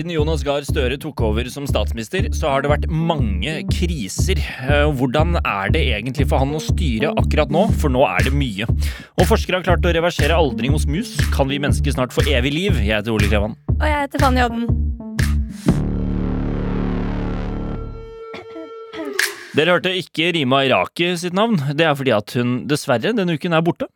Siden Jonas Gahr Støre tok over som statsminister, så har det vært mange kriser. Eh, Hvordan er det egentlig for han å styre akkurat nå? For nå er det mye. Og forskere har klart å reversere aldring hos mus. Kan vi mennesker snart få evig liv? Jeg heter Ole Klevan. Og jeg heter Fanny Odden. Dere hørte ikke Rima Iraki sitt navn. Det er fordi at hun dessverre denne uken er borte.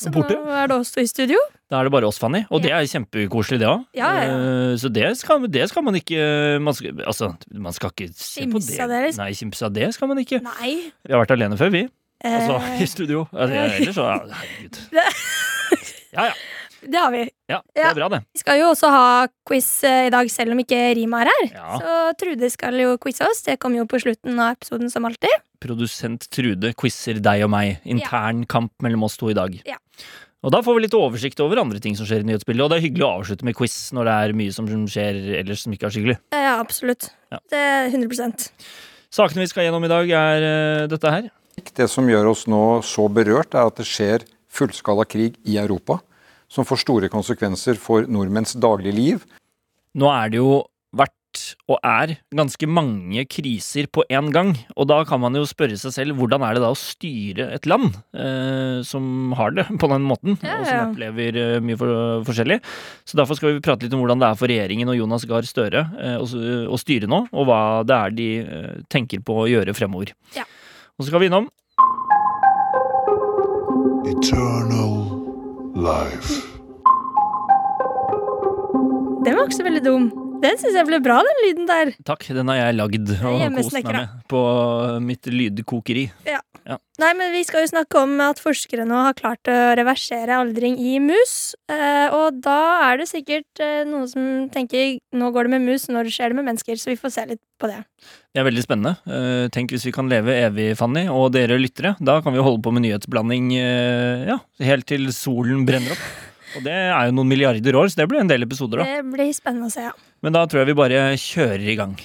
Så Borte? nå er det oss i studio. Da er det bare oss, Fanny. Og det er kjempekoselig, det òg. Ja, ja, Så det skal, det skal man ikke man skal, Altså, man skal ikke se på det. liksom. Nei, kimse av det skal man ikke. Nei. Vi har vært alene før, vi. Altså, eh, i studio. Altså, ellers så ja, Herregud. Ja, ja. det har vi. Ja, det er bra, det. Vi skal jo også ha quiz eh, i dag, selv om ikke Rima er her. Ja. Så Trude skal jo quize oss. Det kommer jo på slutten av episoden, som alltid. Produsent Trude quizer deg og meg. Intern kamp mellom oss to i dag. Ja. Og da får vi litt oversikt over andre ting som skjer i nyhetsbildet. Og det er hyggelig å avslutte med quiz når det er mye som skjer ellers som ikke er så hyggelig. Ja, absolutt. Ja. Det er 100% Sakene vi skal gjennom i dag, er eh, dette her. Det som gjør oss nå så berørt, er at det skjer fullskala krig i Europa, som får store konsekvenser for nordmenns daglige liv. Nå er det jo vært og er ganske mange kriser på én gang. Og da kan man jo spørre seg selv hvordan er det da å styre et land eh, som har det på den måten, Ja, og som opplever eh, mye for, forskjellig. Så derfor skal vi prate litt om hvordan det er for regjeringen og Jonas Gahr Støre eh, å, å styre nå, og hva det er de eh, tenker på å gjøre fremover. Ja. Og så skal vi innom Eternal life. Den var ikke så veldig dum. Den syns jeg ble bra, den lyden der. Takk, den har jeg lagd og kost meg med på mitt lydkokeri. Ja, Nei, men Vi skal jo snakke om at forskere nå har klart å reversere aldring i mus. Eh, og da er det sikkert eh, noen som tenker nå går det med mus, når skjer det med mennesker? Så vi får se litt på det. Det er veldig spennende. Eh, Tenk hvis vi kan leve evig, Fanny, og dere lyttere. Da kan vi holde på med nyhetsblanding ja, helt til solen brenner opp. Og det er jo noen milliarder år, så det blir en del episoder, da. Det blir spennende å se, ja. Men da tror jeg vi bare kjører i gang.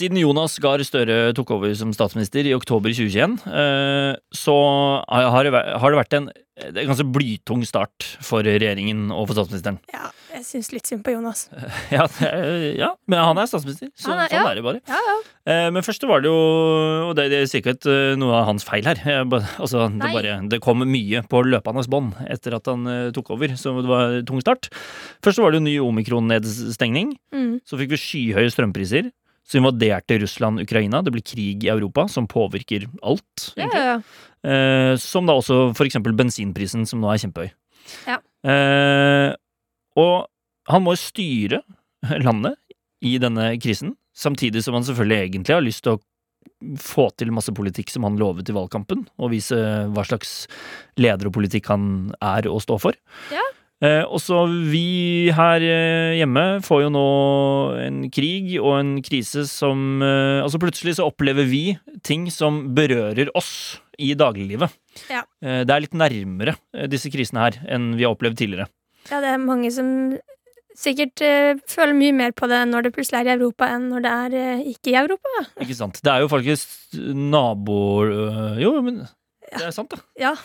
Siden Jonas Gahr Støre tok over som statsminister i oktober 2021, eh, så har det vært en ganske blytung start for regjeringen og for statsministeren. ja jeg syns litt synd på Jonas. Ja, ja men han er statsminister, så er- sånn ja. er det bare. Ja, ja. Eh, Men først var det jo Og det, er sikkert eh, noe av hans feil her. Altså, det, bare, det kom mye på løpende bånd etter at han tok over, så det var tung start. Først var det jo ny omikron-nedstengning. Mm. Så fikk vi skyhøye strømpriser. Så invaderte Russland Ukraina. Det blir krig i Europa som påvirker alt. Ja, ja, ja. Eh, som da også for eksempel bensinprisen, som nå er kjempehøy. Ja. Eh, og han må styre landet i denne krisen, samtidig som han selvfølgelig egentlig har lyst til å få til masse politikk som han lovet i valgkampen, og vise hva slags leder og politikk han er å stå for. Ja. Eh, og så vi her eh, hjemme får jo nå en krig og en krise som eh, Altså plutselig så opplever vi ting som berører oss i dagliglivet. Ja. Eh, det er litt nærmere eh, disse krisene her enn vi har opplevd tidligere. ja, det er mange som sikkert eh, føler mye mer på det når det plutselig er i Europa, enn når det er eh, ikke i Europa. Ikke sant? Det er jo faktisk naboer øh, Jo, men det er sant, da. Ja.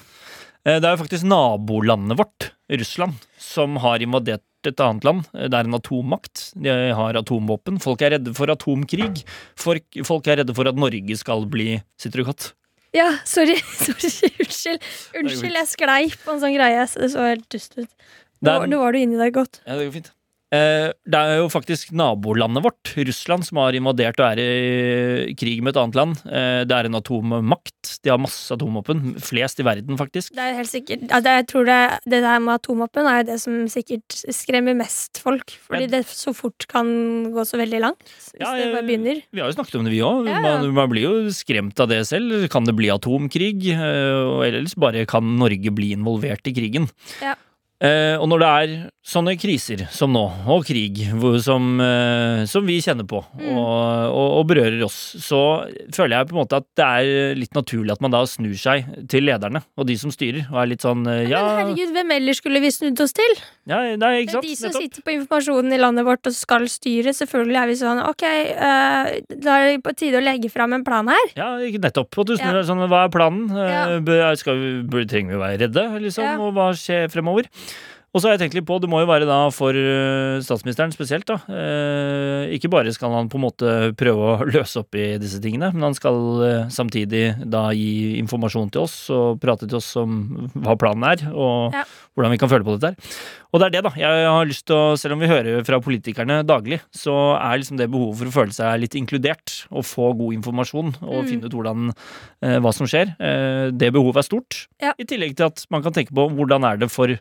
Eh, Det er jo faktisk nabolandet vårt, Russland, som har invadert et annet land. Eh, Det er en atommakt. De har atomvåpen. Folk er redde for atomkrig. Folk, folk er redde for at Norge skal bli godt? Ja, sorry. sorry. Unnskyld. Unnskyld, jeg sklei på en sånn greie. Det så helt dust ut. Nå, nå var du inni deg godt. ja, det går fint. Eh, Det er jo faktisk nabolandet vårt, Russland, som har invadert og er i krig med et annet land. Eh, Det er en atommakt. De har masse atomvåpen. Flest i verden, faktisk. Det er helt sikkert Jeg tror det, det der med atomvåpen er det som sikkert skremmer mest folk. Fordi det så fort kan gå så veldig langt. Hvis Ja, det bare begynner. Vi har jo snakket om det, vi òg. Ja. Man, man blir jo skremt av det selv. Kan det bli atomkrig? Eh, og Ellers bare kan Norge bli involvert i krigen. Ja. Eh, og når det er sånne kriser som nå, og krig, hvor, som, eh, som vi kjenner på Mm. og, og, og berører oss, så føler jeg på en måte at det er litt naturlig at man da snur seg til lederne og de som styrer, og er litt sånn eh, ja, Men herregud, hvem ellers skulle vi snudd oss til? ja Nei, er ikke er sant? de som Nettopp. sitter på informasjonen i landet vårt og skal styre. Selvfølgelig er vi sånn Ok, eh, da er det på tide å legge fram en plan her. Ja, ikke nettopp. Og du snur Ja. sånn, hva er planen? Eh, Ja. Skal vi, trenger vi å være redde, liksom? Ja. Og hva skjer fremover? Og så har jeg tenkt litt på, det må jo være da for eh, statsministeren spesielt, da. Eh, ikke bare skal han på en måte prøve å løse opp i disse tingene, men han skal eh, samtidig da gi informasjon til oss og prate til oss om hva planen er, og Ja. hvordan vi kan føle på dette her. Og det er det, da. Jeg har lyst til å, selv om vi hører fra politikerne daglig, så er liksom det behovet for å føle seg litt inkludert og få god informasjon og Mm. finne ut hvordan, eh, hva som skjer, eh, det behovet er stort. Ja. I tillegg til at man kan tenke på hvordan er det for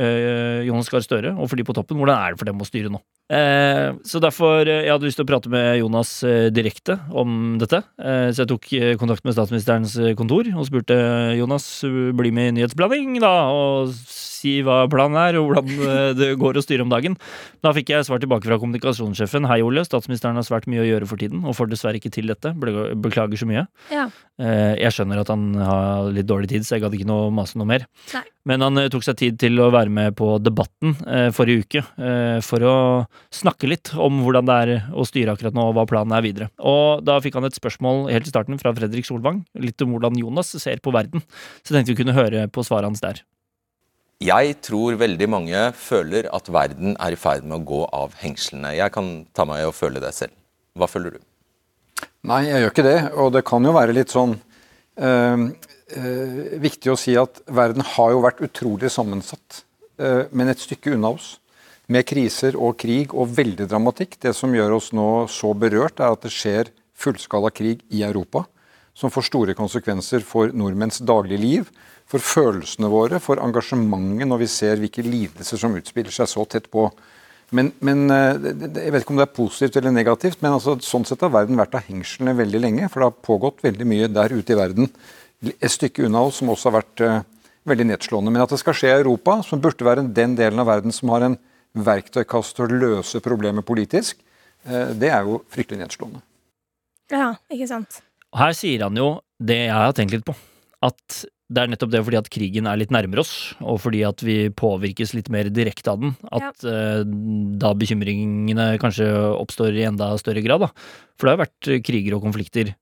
eh, Jonas Gahr Støre og for de på toppen, hvordan er det for dem å styre nå? Eh, så derfor eh, jeg hadde lyst til å prate med Jonas eh, direkte om dette. Eh, så jeg tok eh, kontakt med statsministerens kontor og spurte Jonas bli med i nyhetsblanding, da, og si hva planen er, og hvordan det går å styre om dagen. Da fikk jeg svar tilbake fra kommunikasjonssjefen. Hei, Ole. Statsministeren har svært mye å gjøre for tiden, og får dessverre ikke til dette. Beklager så mye. Ja. Eh, Jeg skjønner at han har litt dårlig tid, så jeg gadd ikke noe mase noe mer. Nei. Men han tok seg tid til å være med på Debatten eh, forrige uke, eh, for å snakke litt om hvordan det er å styre akkurat nå, og hva planen er videre. Og da fikk han et spørsmål helt i starten fra Fredrik Solvang, litt om hvordan Jonas ser på verden. Så tenkte vi kunne høre på svaret hans der. Jeg tror veldig mange føler at verden er i ferd med å gå av hengslene. Jeg kan ta meg i å føle det selv. Hva føler du? Nei, jeg gjør ikke det. Og det kan jo være litt sånn øh, øh, viktig å si at verden har jo vært utrolig sammensatt, men et stykke unna oss. Med kriser og krig og veldig dramatikk. Det som gjør oss nå så berørt, er at det skjer fullskala krig i Europa. Som får store konsekvenser for nordmenns daglige liv, for følelsene våre, for engasjementet når vi ser hvilke lidelser som utspiller seg så tett på. Men, men eh, Jeg vet ikke om det er positivt eller negativt, men altså, sånn sett har verden vært av hengslene veldig lenge. For det har pågått veldig mye der ute i verden, et stykke unna oss, som også har vært eh, veldig nedslående. Men at det skal skje i Europa, som burde være den delen av verden som har en verktøykasse til å løse problemet politisk, eh, det er jo fryktelig nedslående. Ja, ikke sant. Her sier han jo det jeg har tenkt litt på. At det er nettopp det fordi at krigen er litt nærmere oss, og fordi at vi påvirkes litt mer direkte av den, at eh, da bekymringene kanskje oppstår i enda større grad. da. For det har vært kriger og konflikter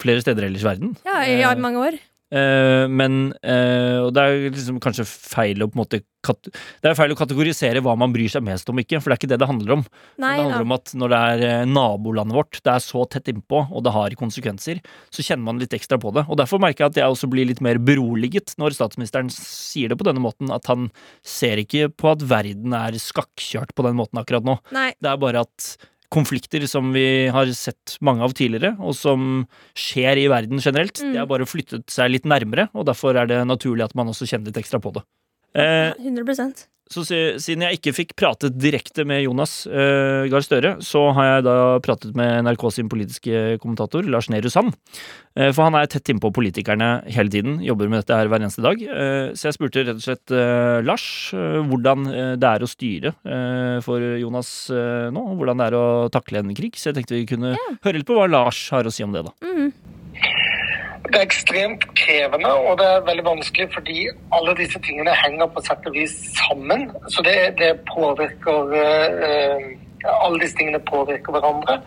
flere steder ellers i verden. Ja, i Eh, mange år. Eh, men uh, Og det er liksom kanskje feil å på en måte Det er feil å kategorisere hva man bryr seg mest om ikke, for det er ikke det det handler om. Nei det da. handler om at når det er eh, nabolandet vårt, det er så tett innpå, og det har konsekvenser, så kjenner man litt ekstra på det. Og derfor merker jeg at jeg også blir litt mer beroliget når statsministeren sier det på denne måten, at han ser ikke på at verden er skakkjørt på den måten akkurat nå. Nei. Det er bare at konflikter som vi har sett mange av tidligere, og som skjer i verden generelt, Mm. De har bare flyttet seg litt nærmere, og derfor er det naturlig at man også kjenner litt ekstra på det. Eh, 100 så siden jeg ikke fikk pratet direkte med Jonas uh, Gahr Støre, så har jeg da pratet med NRK sin politiske kommentator, Lars Nehru Sand. Uh, for han er tett innpå politikerne hele tiden, jobber med dette her hver eneste dag. Uh, så jeg spurte rett og slett Lars hvordan det er å styre for Jonas nå, hvordan det er å takle en krig. Så jeg tenkte vi kunne høre litt på hva Lars har å si om det, da. Mhm. Det er ekstremt krevende, og det er veldig vanskelig fordi alle disse tingene henger på sett og vis sammen. Så det, det påvirker eh, Alle disse tingene påvirker hverandre.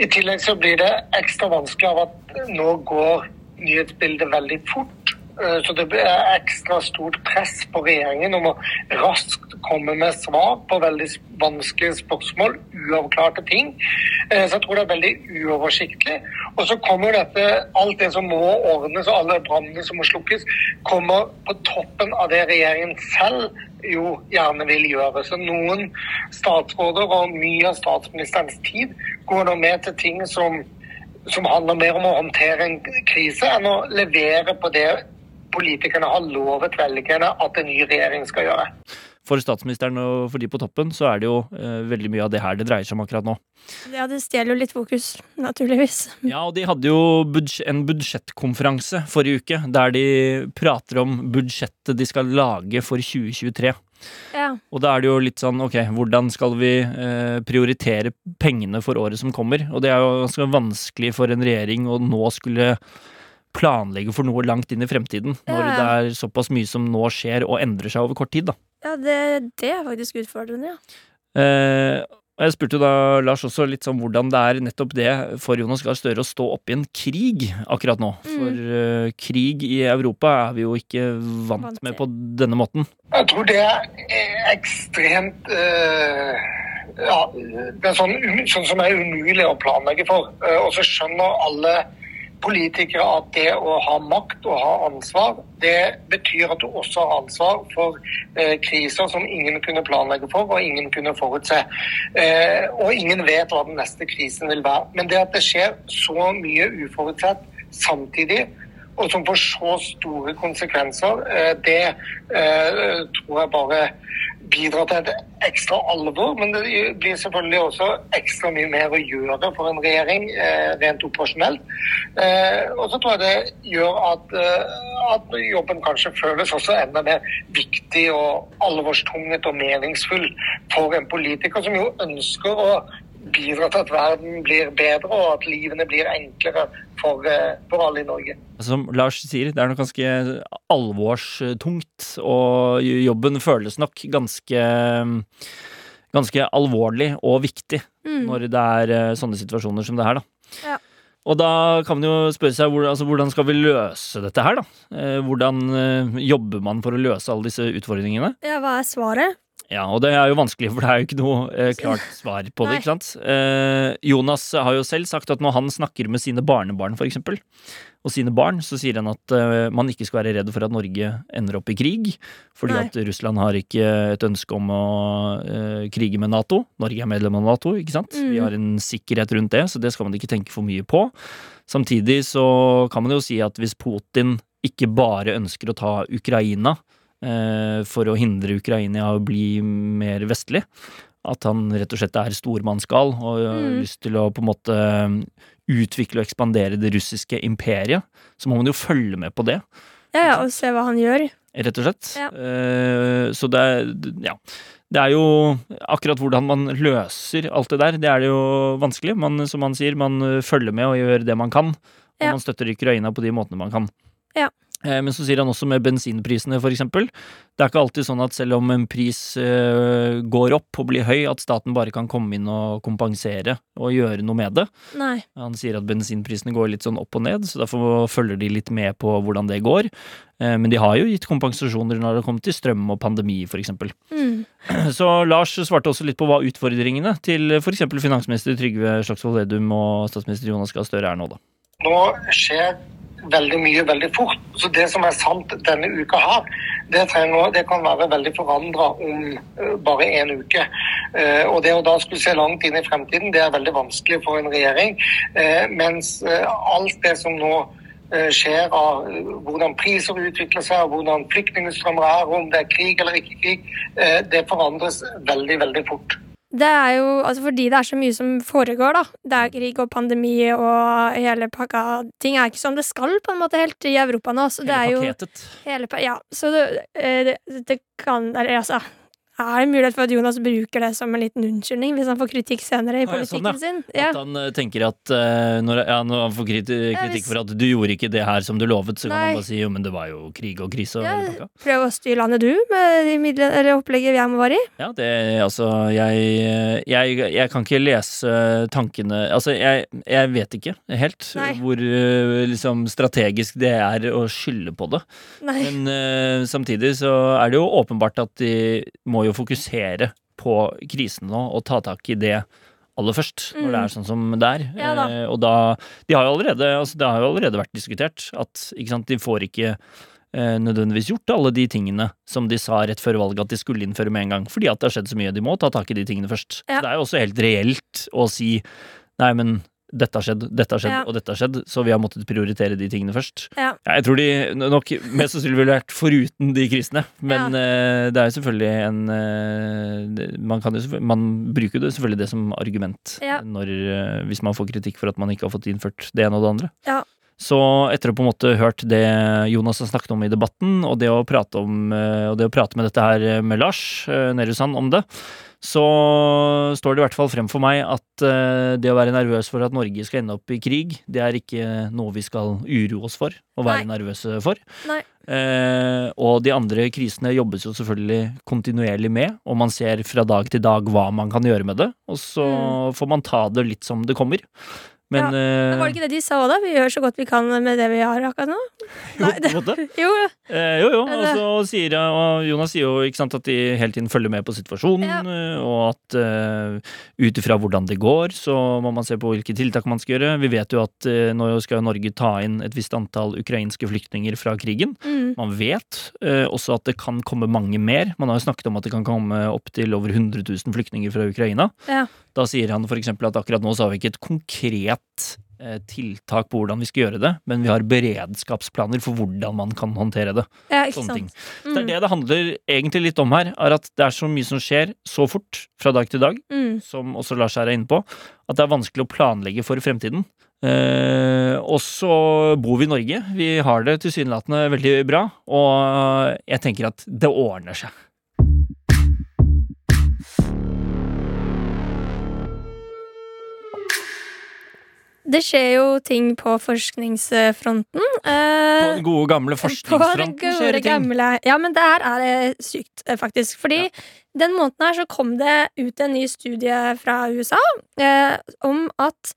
I tillegg så blir det ekstra vanskelig av at nå går nyhetsbildet veldig fort. Eh, Så det blir ekstra stort press på regjeringen om å raskt komme med svar på veldig vanskelige spørsmål, uavklarte ting. Eh, Så jeg tror det er veldig uoversiktlig. Og så kommer dette, alt det som må ordnes og alle brannene som må slukkes, kommer på toppen av det regjeringen selv jo gjerne vil gjøre. Så noen statsråder og mye av statsministerens tid går nå med til ting som som handler mer om å håndtere en krise enn å levere på det politikerne har lovet velgerne at en ny regjering skal gjøre. For statsministeren og for de på toppen, så er det jo eh, veldig mye av det her det dreier seg om akkurat nå. Ja, det stjeler jo litt fokus, naturligvis. Ja, og de hadde jo en budsjettkonferanse forrige uke, der de prater om budsjettet de skal lage for 2023. Ja. Og da er det jo litt sånn, ok, hvordan skal vi eh, prioritere pengene for året som kommer? Og det er jo ganske vanskelig for en regjering å nå skulle planlegge for noe langt inn i fremtiden, når ja. det er såpass mye som nå skjer og endrer seg over kort tid, da. Ja, det, det er faktisk utfordrende, ja. Eh, og jeg spurte jo da Lars også litt sånn hvordan det er nettopp det for Jonas Gahr Støre å stå opp i en krig akkurat nå. Mm. For eh, krig i Europa er vi jo ikke vant, Vant med på denne måten. Jeg tror det er ekstremt eh, ja, Det er sånn, sånn som er umulig å planlegge for. Eh, og så skjønner alle politikere at det å ha makt og ha ansvar, det betyr at du også har ansvar for eh, kriser som ingen kunne planlegge for og ingen kunne forutse. Eh, og ingen vet hva den neste krisen vil være. Men det at det skjer så mye uforutsett samtidig, og som får så store konsekvenser, eh, det eh, tror jeg bare bidrar til et ekstra alvor. Men det blir selvfølgelig også ekstra mye mer å gjøre for en regjering eh, rent operasjonelt. Eh, Og så tror jeg det gjør at, eh, at jobben kanskje føles også enda mer viktig og alvorstunget og meningsfull for en politiker som jo ønsker å bidra til at verden blir bedre og at livene blir enklere for, eh, for alle i Norge. Som Lars sier, det er nok ganske alvorstungt, og jobben føles nok ganske Ganske alvorlig og viktig Mm. når det er eh, sånne situasjoner som det her, da. Ja. Og da kan man jo spørre seg hvor, altså, hvordan skal vi løse dette her, da? Eh, hvordan jobber man for å løse alle disse utfordringene? ja, hva er svaret? Ja, og det er jo vanskelig, for det er jo ikke noe eh, klart svar på det, ikke sant? Eh, Jonas har jo selv sagt at når han snakker med sine barnebarn, for eksempel, og sine barn, så sier han at eh, man ikke skal være redd for at Norge ender opp i krig, fordi Nei. at Russland har ikke et ønske om å eh, krige med Nato. Norge er medlem av Nato, ikke sant? Mm. Vi har en sikkerhet rundt det, så det skal man ikke tenke for mye på. Samtidig så kan man jo si at hvis Putin ikke bare ønsker å ta Ukraina for å hindre Ukraina å bli mer vestlig, at han rett og slett er stormannsgal og har Mm. lyst til å på en måte utvikle og ekspandere det russiske imperiet, så må man jo følge med på det, Ja, ja, og se hva han gjør. rett og slett. Ja. Eh, så det er, ja. Det er jo akkurat hvordan man løser alt det der, det er det jo vanskelig. Man, som han sier, man følger med og gjør det man kan, og Ja. man støtter Ukraina på de måtene man kan. Ja. Eh, Men så sier han også med bensinprisene, for eksempel. Det er ikke alltid sånn at selv om en pris eh, går opp og blir høy, at staten bare kan komme inn og kompensere og gjøre noe med det. Nei. Han sier at bensinprisene går litt sånn opp og ned, så derfor følger de litt med på hvordan det går. Eh, Men de har jo gitt kompensasjoner når det har kommet til strøm og pandemi, for eksempel. Mm. Så Lars svarte også litt på hva utfordringene til for eksempel finansminister Trygve Slagsvold Vedum og statsminister Jonas Gahr Støre er nå, da. Nå skjer veldig mye veldig fort. Så det som er sant denne uka her, det, trenger, det kan være veldig forandra om eh, bare en uke. Eh, og det å da skulle se langt inn i fremtiden, det er veldig vanskelig for en regjering. Eh, mens alt det som nå skjer av hvordan priser utvikler seg, hvordan flyktningstrømmer er, om det er krig eller ikke krig, det forandres veldig, veldig fort. Det er jo altså fordi det er så mye som foregår, da. Det er krig og pandemi og hele pakka Ting er ikke som det skal, på en måte, helt i Europa nå. Så det er Hele jo hele pa Ja, så det, eh, det, det kan Eller altså er det mulighet for at Jonas bruker det som en liten unnskyldning hvis han får kritikk senere i politikken ja, sånn, politikken sin? Ja. At han uh, tenker at uh, når, ja, når han får kriti Ja, kritikk hvis- for at du gjorde ikke det her som du lovet, så kan han bare si jo, men det var jo krig og krise og Ja. hele pakka. Prøv å styre landet, du, med de midlene, eller opplegget jeg var i. Ja, det altså jeg, jeg, jeg kan ikke lese tankene Altså, jeg, jeg vet ikke helt Nei. hvor uh, liksom strategisk det er å skylde på det. Nei. Men samtidig så er det jo åpenbart at de må jo fokusere på krisen nå og ta tak i det aller først, når det er sånn som det er. Mm. Ja da. Eh, og da De har jo allerede altså Det har jo allerede vært diskutert at ikke sant, de får ikke eh, nødvendigvis gjort alle de tingene som de sa rett før valget at de skulle innføre med en gang, fordi at det har skjedd så mye. De må ta tak i de tingene først. Ja. Så det er jo også helt reelt å si nei, men dette har skjedd, dette har skjedd Ja. og dette har skjedd, så vi har måttet prioritere de tingene først. Ja. Jeg tror de nok mest sannsynlig ville vært foruten de krisene, men eh, det er jo selvfølgelig en eh, man, kan jo man bruker jo det selvfølgelig det som argument når, eh, hvis man får kritikk for at man ikke har fått innført det ene og det andre. Ja. Så etter å på en måte hørt det Jonas har snakket om i debatten, og det å prate, om, eh, og det å prate med dette her med Lars Nerussan om det, så står det i hvert fall frem for meg at eh, det å være nervøs for at Norge skal ende opp i krig, det er ikke noe vi skal uroe oss for og være nervøse for. Nei. Eh, og de andre krisene jobbes jo selvfølgelig kontinuerlig med, og man ser fra dag til dag hva man kan gjøre med det, og så får man ta det litt som det kommer. Men, ja. Men var det ikke det de sa òg, da? Vi gjør så godt vi kan med det vi har akkurat nå. eh, jo, på en måte. Jo, Eh, jo, jo. Og så sier jeg, og Jonas sier jo ikke sant, at de hele tiden følger med på situasjonen, Ja. eh, og at uh, ut ifra hvordan det går, så må man se på hvilke tiltak man skal gjøre. Vi vet jo at uh, nå skal Norge ta inn et visst antall ukrainske flyktninger fra krigen. mm, Man vet uh, også at det kan komme mange mer. Man har jo snakket om at det kan komme opptil over 100 000 flyktninger fra Ukraina. Ja. Da sier han eksempel at akkurat nå så har vi ikke et konkret eh, tiltak på hvordan vi skal gjøre det, men vi har beredskapsplaner for hvordan man kan håndtere det. ja, ikke Sånne sant. Så det er det det handler egentlig litt om her, er at det er så mye som skjer så fort fra dag til dag, Mm, som også Lars her er inne på, at det er vanskelig å planlegge for fremtiden. Eh, og så bor vi i Norge. Vi har det tilsynelatende veldig bra, og jeg tenker at det ordner seg. Det skjer jo ting på forskningsfronten. På eh, den gode, gamle forskningsfronten skjer det ting. gamle Ja, men det her er sykt, eh, faktisk. Fordi den måneden her så kom det ut en ny studie fra USA eh, om at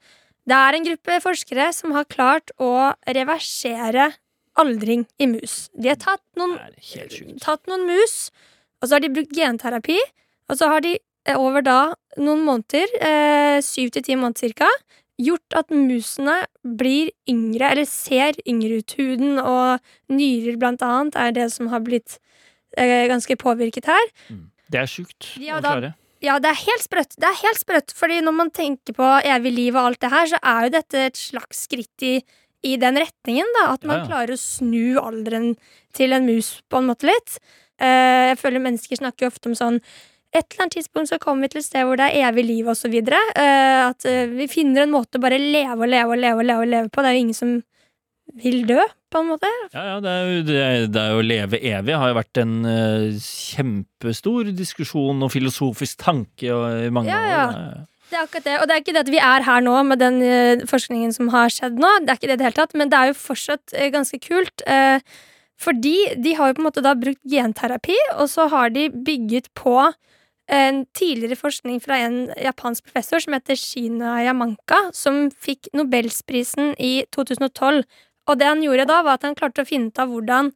det er en gruppe forskere som har klart å reversere aldring i mus. De har tatt noen, tatt noen mus, og så har de brukt genterapi. Og så har de eh, over da noen måneder, eh, syv til ti måneder cirka, gjort at musene blir yngre, eller ser yngre ut. Huden og nyrer, blant annet, er det som har blitt eh, ganske påvirket her. Det er sjukt Ja, å klare. Ja, det er helt sprøtt. Det er helt sprøtt, fordi når man tenker på evig liv og alt det her, så er jo dette et slags skritt i, i den retningen, da. At man Ja, ja. klarer å snu alderen til en mus på en måte litt. Eh, jeg føler mennesker snakker jo ofte om sånn et eller annet tidspunkt så kommer vi til et sted hvor det er evig liv så videre. Eh, at eh, vi finner en måte å bare leve og leve og leve og leve, og leve på. Det er jo ingen som vil dø, på en måte. Ja, ja, det er, jo, det, er, det er jo leve evig har jo vært en uh, kjempestor diskusjon og filosofisk tanke og, i mange Ja, år. ja. Det er akkurat det. Og det er ikke det at vi er her nå med den uh, forskningen som har skjedd nå. Det er ikke det i det hele tatt, men det er jo fortsatt uh, ganske kult. Uh, fordi de har jo på en måte da brukt genterapi, og så har de bygget på en tidligere forskning fra en japansk professor som heter Shina Yamanka, som fikk Nobelsprisen i 2012. Og det han gjorde da, var at han klarte å finne ut av hvordan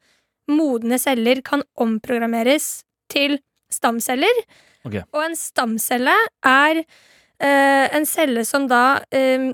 modne celler kan omprogrammeres til stamceller. Okay. Og en stamcelle er eh, en celle som da eh,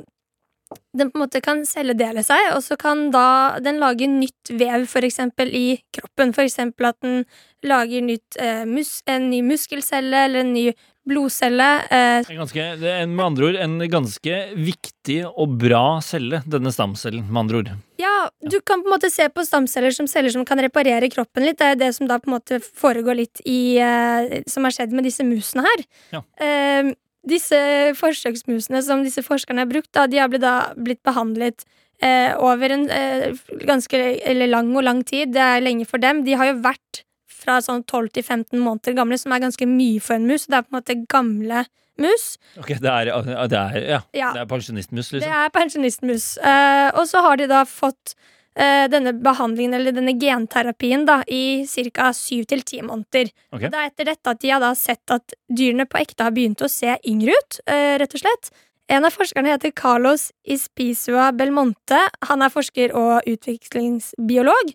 Den på en måte kan celledele seg, og så kan da den lage nytt vev, eksempel i kroppen. Eksempel at den lager nytt, eh, mus en ny muskelcelle eller en ny blodcelle. Eh, ganske, det er med andre ord en ganske viktig og bra celle, denne stamcellen, med andre ord. Ja, du kan på en måte se på stamceller som celler som kan reparere kroppen litt. Det er det som da på en måte foregår litt i eh, Som har skjedd med disse musene her. Ja. Eh, disse forsøksmusene som disse forskerne har brukt, da, de har blitt, da, blitt behandlet eh, over en eh, ganske eller lang og lang tid. Det er lenge for dem. De har jo vært fra sånn 12 til 15 måneder gamle, som er ganske mye for en mus. Det er på en måte gamle mus. Ok, det er, det er, ja, Ja. det er pensjonistmus, Det liksom. er pensjonistmus. Eh, og så har de da fått denne behandlingen, eller denne genterapien, da, i ca. syv til ti måneder. Okay. Det er etter dette at de har da sett at dyrene på ekte har begynt å se yngre ut, eh, rett og slett. En av forskerne heter Carlos Ispisua Belmonte. Han er forsker og utviklingsbiolog.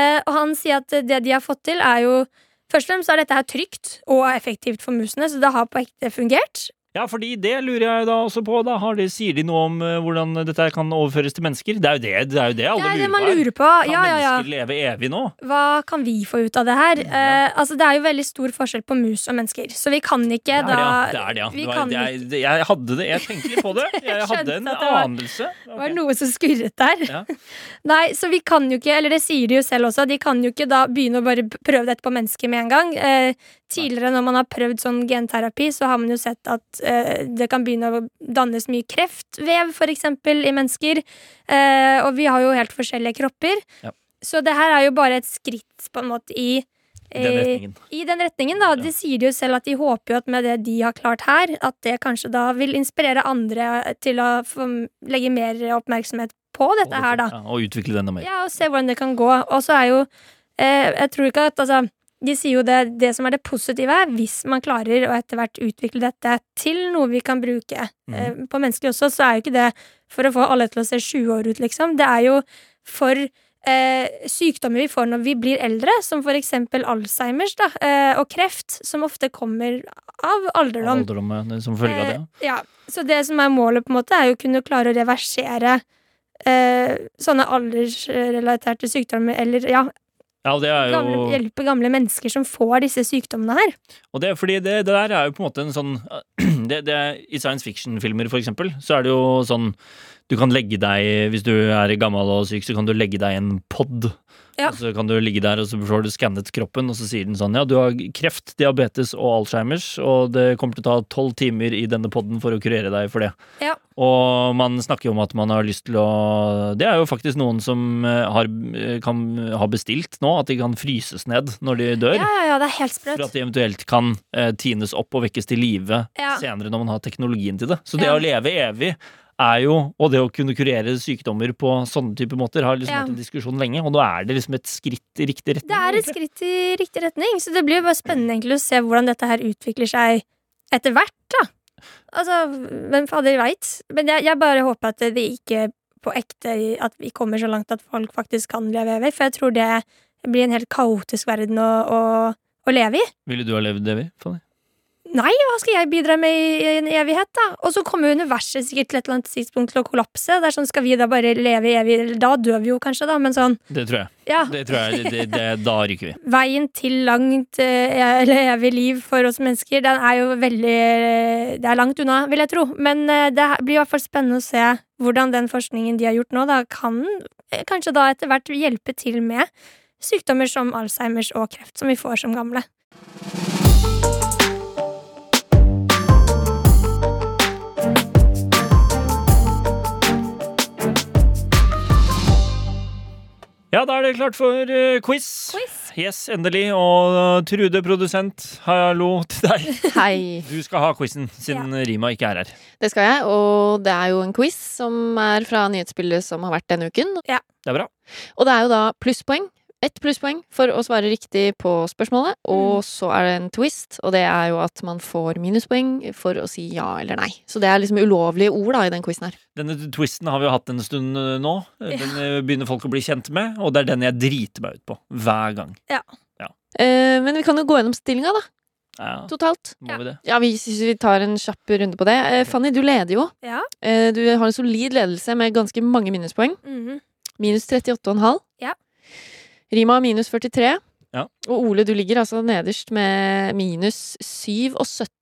Eh, og han sier at det de har fått til, er jo Først og fremst er dette her trygt og effektivt for musene, så det har på ekte fungert. Ja, fordi det lurer jeg da også på. da har de, Sier de noe om eh, hvordan dette her kan overføres til mennesker? Det er jo det, det, er jo det alle Det er lurer man på. lurer på. Kan Ja, ja, mennesker leve evig nå? Hva kan vi få ut av det her? Eh, altså Det er jo veldig stor forskjell på mus og mennesker, så vi kan ikke da. Det er det, ja. var, jeg hadde det, jeg tenkte litt på det. Jeg hadde en at det var- anelse. Det var noe som skurret der. Nei, så vi kan jo ikke, eller det sier de jo selv også, de kan jo ikke da begynne å bare prøve dette på mennesker med en gang. Eh, tidligere når man har prøvd sånn genterapi, så har man jo sett at eh, det kan begynne å dannes mye kreftvev, eksempel, i mennesker. Eh, og vi har jo helt forskjellige kropper. Ja. Så det her er jo bare et skritt på en måte i I den eh, retningen. I den retningen, da. Ja. De sier jo selv at de håper jo at med det de har klart her, at det kanskje da vil inspirere andre til å legge mer oppmerksomhet på dette her, da. Ja, og utvikle det enda mer. Ja, og se hvordan det kan gå. Og så er jo eh, Jeg tror ikke at altså de sier jo det, det som er det positive, er hvis man klarer å etter hvert utvikle dette til noe vi kan bruke. Mm. Eh, på mennesker også, så er jo ikke det for å få alle til å se 20 år ut, liksom. Det er jo for eh, sykdommer vi får når vi blir eldre, som for eksempel Alzheimers da, eh, og kreft, som ofte kommer av alderdom. Alderdom ja, som følge av det. Eh, ja, så det som er målet, på en måte, er jo å kunne klare å reversere eh, sånne aldersrelaterte sykdommer, eller ja, Ja, er gamle, hjelpe gamle mennesker som får disse sykdommene her. Og det fordi det, det der er jo på en måte en sånn det, det, I science fiction-filmer, for eksempel, så er det jo sånn Du kan legge deg Hvis du er gammel og syk, så kan du legge deg i en pod. Ja. Og så kan du ligge der, og så får du skannet kroppen, og så sier den sånn Ja, du har kreft, diabetes og Alzheimers, og det kommer til å ta tolv timer i denne poden for å kurere deg for det. Ja. Og man snakker jo om at man har lyst til å Det er jo faktisk noen som eh, har, kan ha bestilt nå, at de kan fryses ned når de dør. Ja, ja, ja, det er helt sprøtt. For at de eventuelt kan eh, tines opp og vekkes til live senere når man har teknologien til det. Så det å leve evig er jo, og det å kunne kurere sykdommer på sånne typer måter, har liksom Ja. vært en diskusjon lenge, og nå er det liksom et skritt i riktig retning. Det er et skritt i riktig retning, så det blir jo bare spennende egentlig å se hvordan dette her utvikler seg etter hvert, da. Altså, hvem fader veit? Men jeg, jeg bare håper at det ikke på ekte At vi kommer så langt at folk faktisk kan leve evig, for jeg tror det blir en helt kaotisk verden å, å, å leve i. Ville du ha levd evig? Fanny? Nei, hva skal jeg bidra med i en evighet, da? Og så kommer universet sikkert til et eller annet tidspunkt til å kollapse. Det er sånn, Skal vi da bare leve evig? Da dør vi jo kanskje, da, men sånn, Det tror jeg. ja. Det tror jeg det, det, Da ryker vi. Veien til langt eh, eller evig liv for oss mennesker, den er jo veldig Det er langt unna, vil jeg tro. Men eh, det blir i hvert fall spennende å se hvordan den forskningen de har gjort nå, da kan eh, kanskje da etter hvert hjelpe til med sykdommer som Alzheimers og kreft, som vi får som gamle. Ja, da er det klart for uh, quiz. Quiz. Yes, endelig. Og uh, Trude, produsent, hallo til deg. Hei. Du skal ha quizen, siden Rima ikke er her. Det skal jeg, og det er jo en quiz som er fra nyhetsbildet som har vært denne uken. Ja. Det er bra. Og det er jo da plusspoeng. Ett plusspoeng for å svare riktig på spørsmålet, og så er det en twist, og det er jo at man får minuspoeng for å si ja eller nei. Så det er liksom ulovlige ord da i den quizen her. Denne twisten har vi jo hatt en stund eh, nå. Den eh, begynner folk å bli kjent med, og det er den jeg driter meg ut på. Hver gang. Eh, men vi kan jo gå gjennom stillinga, da. Ja, Totalt. må vi det? Ja, vi, vi tar en kjapp runde på det. Eh, Fanny, du leder jo. Ja. Eh, du har en solid ledelse med ganske mange minuspoeng. Mhm. Minus 38,5. Rima minus 43. Ja. Og Ole, du ligger altså nederst med minus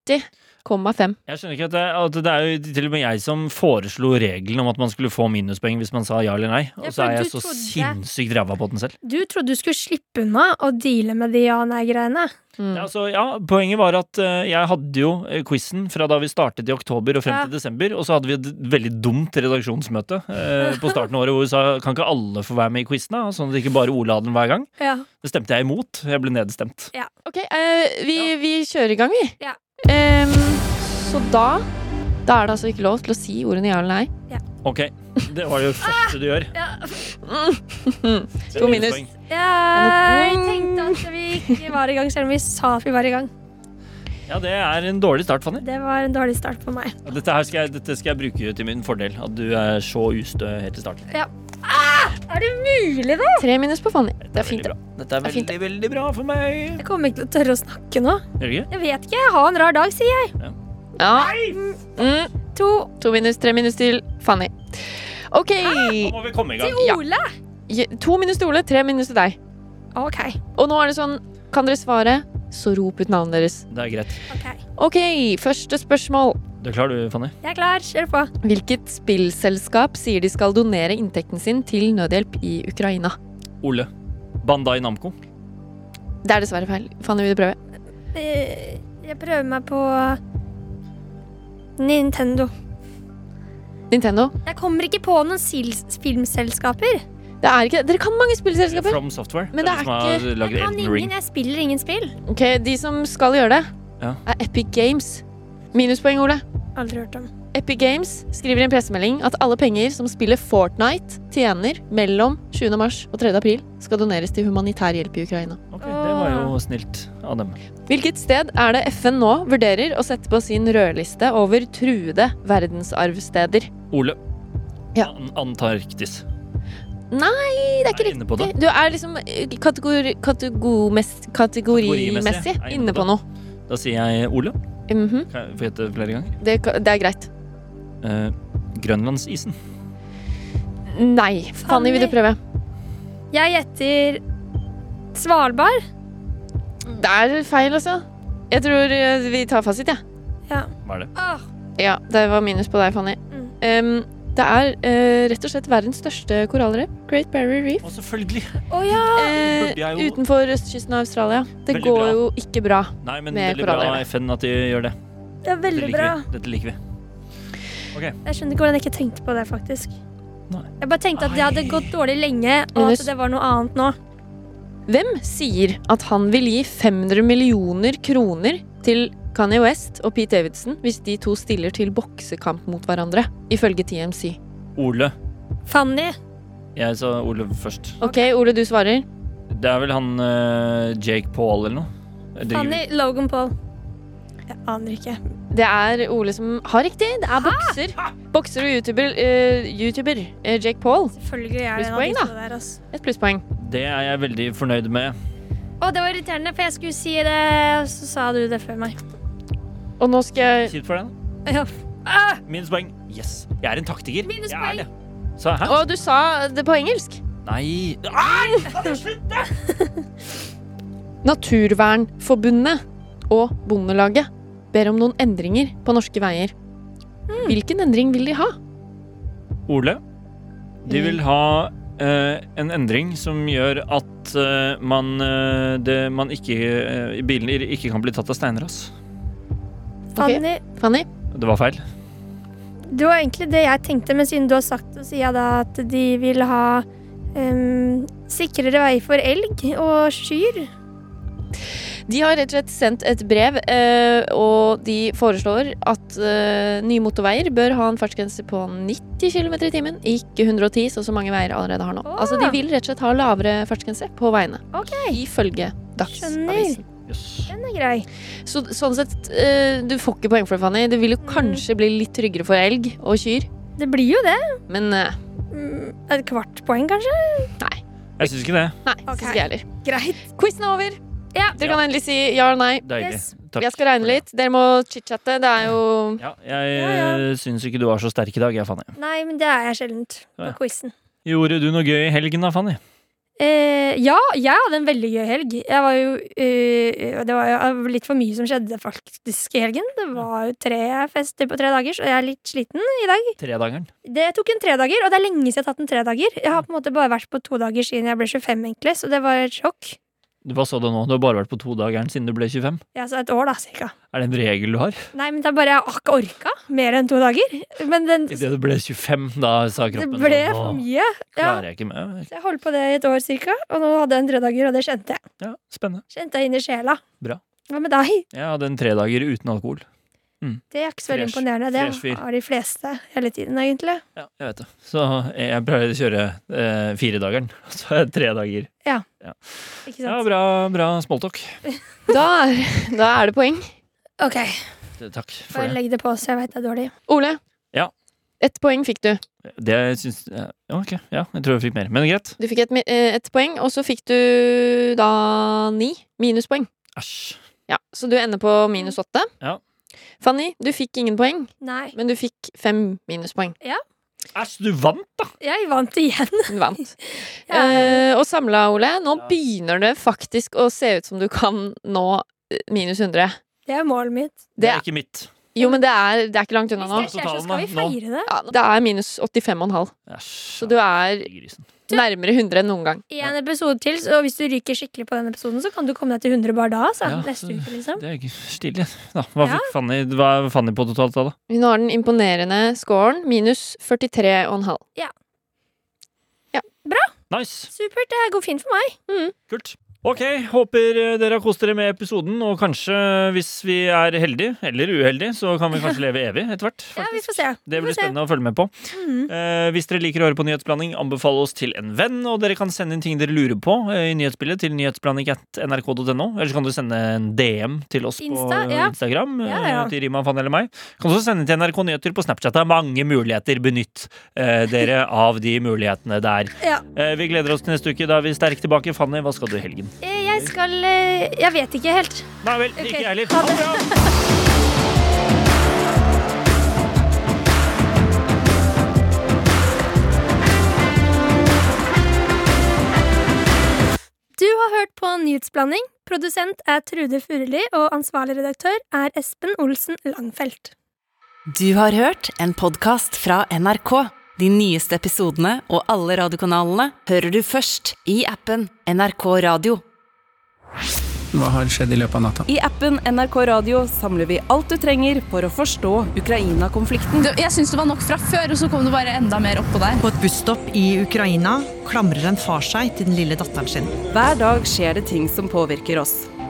77,5. Jeg skjønner ikke at det, at det er jo til og med jeg som foreslo regelen om at man skulle få minuspoeng hvis man sa ja eller nei. Ja, Og så er jeg så trodde- sinnssykt ræva på den selv. Du trodde du skulle slippe unna å deale med de ja-nei-greiene. Mm. Ja, altså, ja, poenget var at uh, jeg hadde jo eh, quizen fra da vi startet i oktober og frem Ja. til desember, og så hadde vi et veldig dumt redaksjonsmøte uh, på starten av året hvor vi sa kan ikke alle få være med i quizen, da? sånn at ikke bare Ole hadde den hver gang. Ja. Det stemte jeg imot. Jeg ble nedstemt. Ok, uh, vi, Ja. vi kjører i gang, vi. Ja. Em, så da Da er det altså ikke lov til å si ordene ja eller nei. Ok, det var jo det første du gjør. To minus. Ja, Jeg tenkte at vi ikke var i gang, selv om vi sa at vi var i gang. Ja, det er en dårlig start, Fanny. Det var en dårlig start for meg. Dette, her skal jeg, dette skal jeg bruke til min fordel. At du er så ustø helt til starten. Er det mulig, da? Tre minus på Fanny. Det er fint. bra. Dette er Det er fint, veldig, veldig bra for meg. Jeg kommer ikke til å tørre å snakke nå. Gjør det ikke? Jeg vet ikke, jeg har en rar dag, sier jeg. Ja. Mm. To To minus, tre minus til Fanny. OK. Nå må vi komme i gang. til Ole. Je- To minus til Ole, tre minus til deg. OK. Og nå er det sånn, kan dere svare, så rop ut navnet deres. Det er greit. ok. OK, første spørsmål. Du er klar du, Fanny? Jeg er klar. Kjør på. Hvilket spillselskap sier de skal donere inntekten sin til nødhjelp i Ukraina? Ole. Bandai Namco. Det er dessverre feil. Fanny, vil du prøve? Eh, Jeg prøver meg på Nintendo. Nintendo? Jeg kommer ikke på noen filmselskaper. Det er ikke Dere kan mange spillselskaper. From Software. Men det er det er ikke- Jeg kan ingen, jeg spiller ingen spill. Ok, De som skal gjøre det, Ja. er Epic Games. Minuspoeng, Ole. Aldri hørt om. Epic Games skriver i en pressemelding at alle penger som spillet Fortnite tjener mellom 20. mars og 3. april, skal doneres til humanitær hjelp i Ukraina. Ok, Det var jo snilt av dem. Hvilket sted er det FN nå vurderer å sette på sin rødliste over truede verdensarvsteder? Ole. Ja. An Antarktis. Nei, det er ikke Er riktig. det? Du er liksom eh, kategori, kategomess- kategorimessig Kategorimessig. Er inne på noe. Da sier jeg Ole. Mhm, Kan jeg få gjette flere ganger? det, det er greit. Eh, Grønlandsisen. Nei. Fanny, vil du prøve? Jeg gjetter Svalbard. Det er feil, altså. Jeg tror eh, vi tar fasit, jeg. Ja. Hva er det? Åh, Ja. det var minus på deg, Fanny. Mm. Em, det er eh, rett og slett verdens største korallrev. Great Barrier Reef. Å, selvfølgelig! Å ja! Eh, jo- utenfor østkysten av Australia. Det Veldig går bra. jo ikke bra. Nei, men Med veldig bra. FN at de gjør det. Det er veldig Dette bra. vi. Dette liker vi. Jeg skjønner ikke hvordan jeg ikke tenkte på det, faktisk. Nei. Jeg bare tenkte at det hadde gått dårlig lenge, og at det var noe annet nå. Hvem sier at han vil gi 500 millioner kroner til Kanye West og Pete Davidson hvis de to stiller til boksekamp mot hverandre, ifølge TMC? Ole. Fanny. Jeg sa Ole først. Ok, Ole, du svarer. Det er vel han uh, Jake Paul eller noe? Fanny Logan Paul. Jeg aner ikke. Det er Ole som har riktig. Det er bokser. Bokser og YouTuber, uh, YouTuber uh, Jake Paul. Selvfølgelig er det en av Plusspoeng, disse der. Et plusspoeng. Det er jeg veldig fornøyd med. Å, det var irriterende, for jeg skulle si det, og så sa du det før meg. Og nå skal jeg Kjipt for den. Ja. Ah! Minuspoeng. Yes. Jeg er en taktiker. Minuspoeng. Jeg er det. Så hæ? Å, du sa det på engelsk. Nei Ai! Naturvernforbundet og Bondelaget ber om noen endringer på norske veier. Hvilken endring vil de ha? Ole, de vil ha eh, en endring som gjør at eh, man, eh, det, man ikke uh, Bilen ikke kan bli tatt av steinras. Fanny, Fanny? Det var feil. det var egentlig det jeg tenkte, men siden du har sagt det, sier jeg da at de vil ha um, sikrere vei for elg og kyr. De har rett og slett sendt et brev, eh, og de foreslår at eh, nye motorveier bør ha en fartsgrense på 90 km i timen, ikke 110, sånn som mange veier allerede har nå. Oh. Altså, de vil rett og slett ha lavere fartsgrense på veiene, okay. ifølge Dagsavisen. Jøss. den er grei. Så sånn sett, eh, du får ikke poeng for det, Fanny. Det vil jo kanskje bli litt tryggere for elg og kyr, Det blir jo det. men eh, Mm, Et kvart poeng, kanskje? nei. Jeg syns ikke det. Nei, Ok. synes ikke jeg heller. Greit. Quizen er over. Ja. Dere kan endelig si ja eller nei. Deilig. Yes. Takk. Jeg skal regne det. litt. Dere må chit-chatte. Det er jo Ja, jeg Ja, ja. ja, syns ikke du var så sterk i dag, jeg, Fanny. Nei, men det er jeg sjeldent på Ja. quizen. Gjorde du noe gøy i helgen da, Fanny? Eh, ja, jeg hadde en veldig gøy helg. Jeg var jo, eh, det var jo litt for mye som skjedde faktisk i helgen. Det var jo tre fester på tre dager, så jeg er litt sliten i dag. Tredageren. Det tok en tredager, og det er lenge siden jeg har tatt en tredager. Jeg har på en måte bare vært på to dager siden jeg ble 25, egentlig, så det var et sjokk. Hva sa du nå? Du har bare vært på to dager siden du ble 25? Ja, så et år, da, cirka. Er det en regel du har? Nei, men det er bare jeg har ikke orka mer enn to dager. Men den, Idet du ble 25, da sa kroppen det ble for «Nå mye. Ja, klarer jeg ikke med. så jeg holdt på det i et år cirka, og nå hadde jeg en tredager, og det kjente jeg. Ja, spennende. Kjente jeg inn i sjela. Bra. Hva med deg? Jeg hadde en tredager uten alkohol. Det er ikke så veldig Fresh- imponerende. Det fresh har de fleste hele tiden, egentlig. Ja, jeg vet det. Så jeg pleier å kjøre eh, firedageren. Så er det tre dager. Ja. Ja, sant? bra, bra smalltalk. Da da er det poeng. Ok, Takk for bare det. legg det på så jeg vet det er dårlig. Ole. Ja. Ett poeng fikk du. Det syns ja, Ok, ja, jeg tror jeg fikk mer. Men greit. Du fikk et, eh, ett poeng, og så fikk du da ni minuspoeng. Æsj. Ja, så du ender på minus åtte. Ja. Fanny, du fikk ingen poeng, Nei. men du fikk fem minuspoeng. Æsj, du vant, da! Jeg vant igjen. Du vant. Ja. Eh, og samla, Ole, nå begynner det faktisk å se ut som du kan nå eh, minus 100. Det er målet mitt. Det Det er er, ikke mitt. Jo, men det er, det er ikke langt unna nå. Hvis det skjer, så skal vi feire det. Ja, det er minus 85,5, så du er nærmere 100 enn noen gang. En episode til, så hvis du ryker skikkelig på den episoden, så kan du komme deg til 100 bare da. Så, Ja, neste uke, liksom. Det er ikke stilig. Da. Hva Ja. Fanny, hva er Fanny på totalt da? da? Hun har den imponerende scoren minus 43,5. Ja. ja. Bra. Nice. Supert, det går fint for meg. Kult. Ok, håper eh, dere har kost dere med episoden, og kanskje hvis vi er heldige, eller uheldige, så kan vi kanskje leve evig etter hvert. Ja, vi får se. Det blir spennende å følge med på. Mm. Eh, hvis dere liker å høre på Nyhetsblanding, anbefale oss til en venn, og dere kan sende inn ting dere lurer på eh, i nyhetsbildet til nyhetsblanding.nrk.no. Eller så kan du sende en DM til oss Insta, på ja. Instagram, eh, Ja, ja. til Rima, Fanny eller meg. Kan også sende til NRK Nyheter på Snapchat. Det er mange muligheter. Benytt eh, dere av de mulighetene der. Ja. Eh, vi gleder oss til neste uke. Da er vi sterkt tilbake. Fanny, hva skal du i helgen? Eh, Jeg skal eh, Jeg vet ikke helt. Nei vel, okay. ikke jeg heller. ha det det. bra! Du har hørt på Nyhetsblanding. Produsent er Trude Furuli, og ansvarlig redaktør er Espen Olsen Langfelt. Du har hørt en podkast fra NRK. De nyeste episodene og alle radiokanalene hører du først i appen NRK Radio. Hva har skjedd i løpet av natta? I appen NRK Radio samler vi alt du trenger for å forstå Ukraina-konflikten. Jeg syns det var nok fra før, og så kom det bare enda mer oppå der. På et busstopp i Ukraina klamrer en far seg til den lille datteren sin. Hver dag skjer det ting som påvirker oss.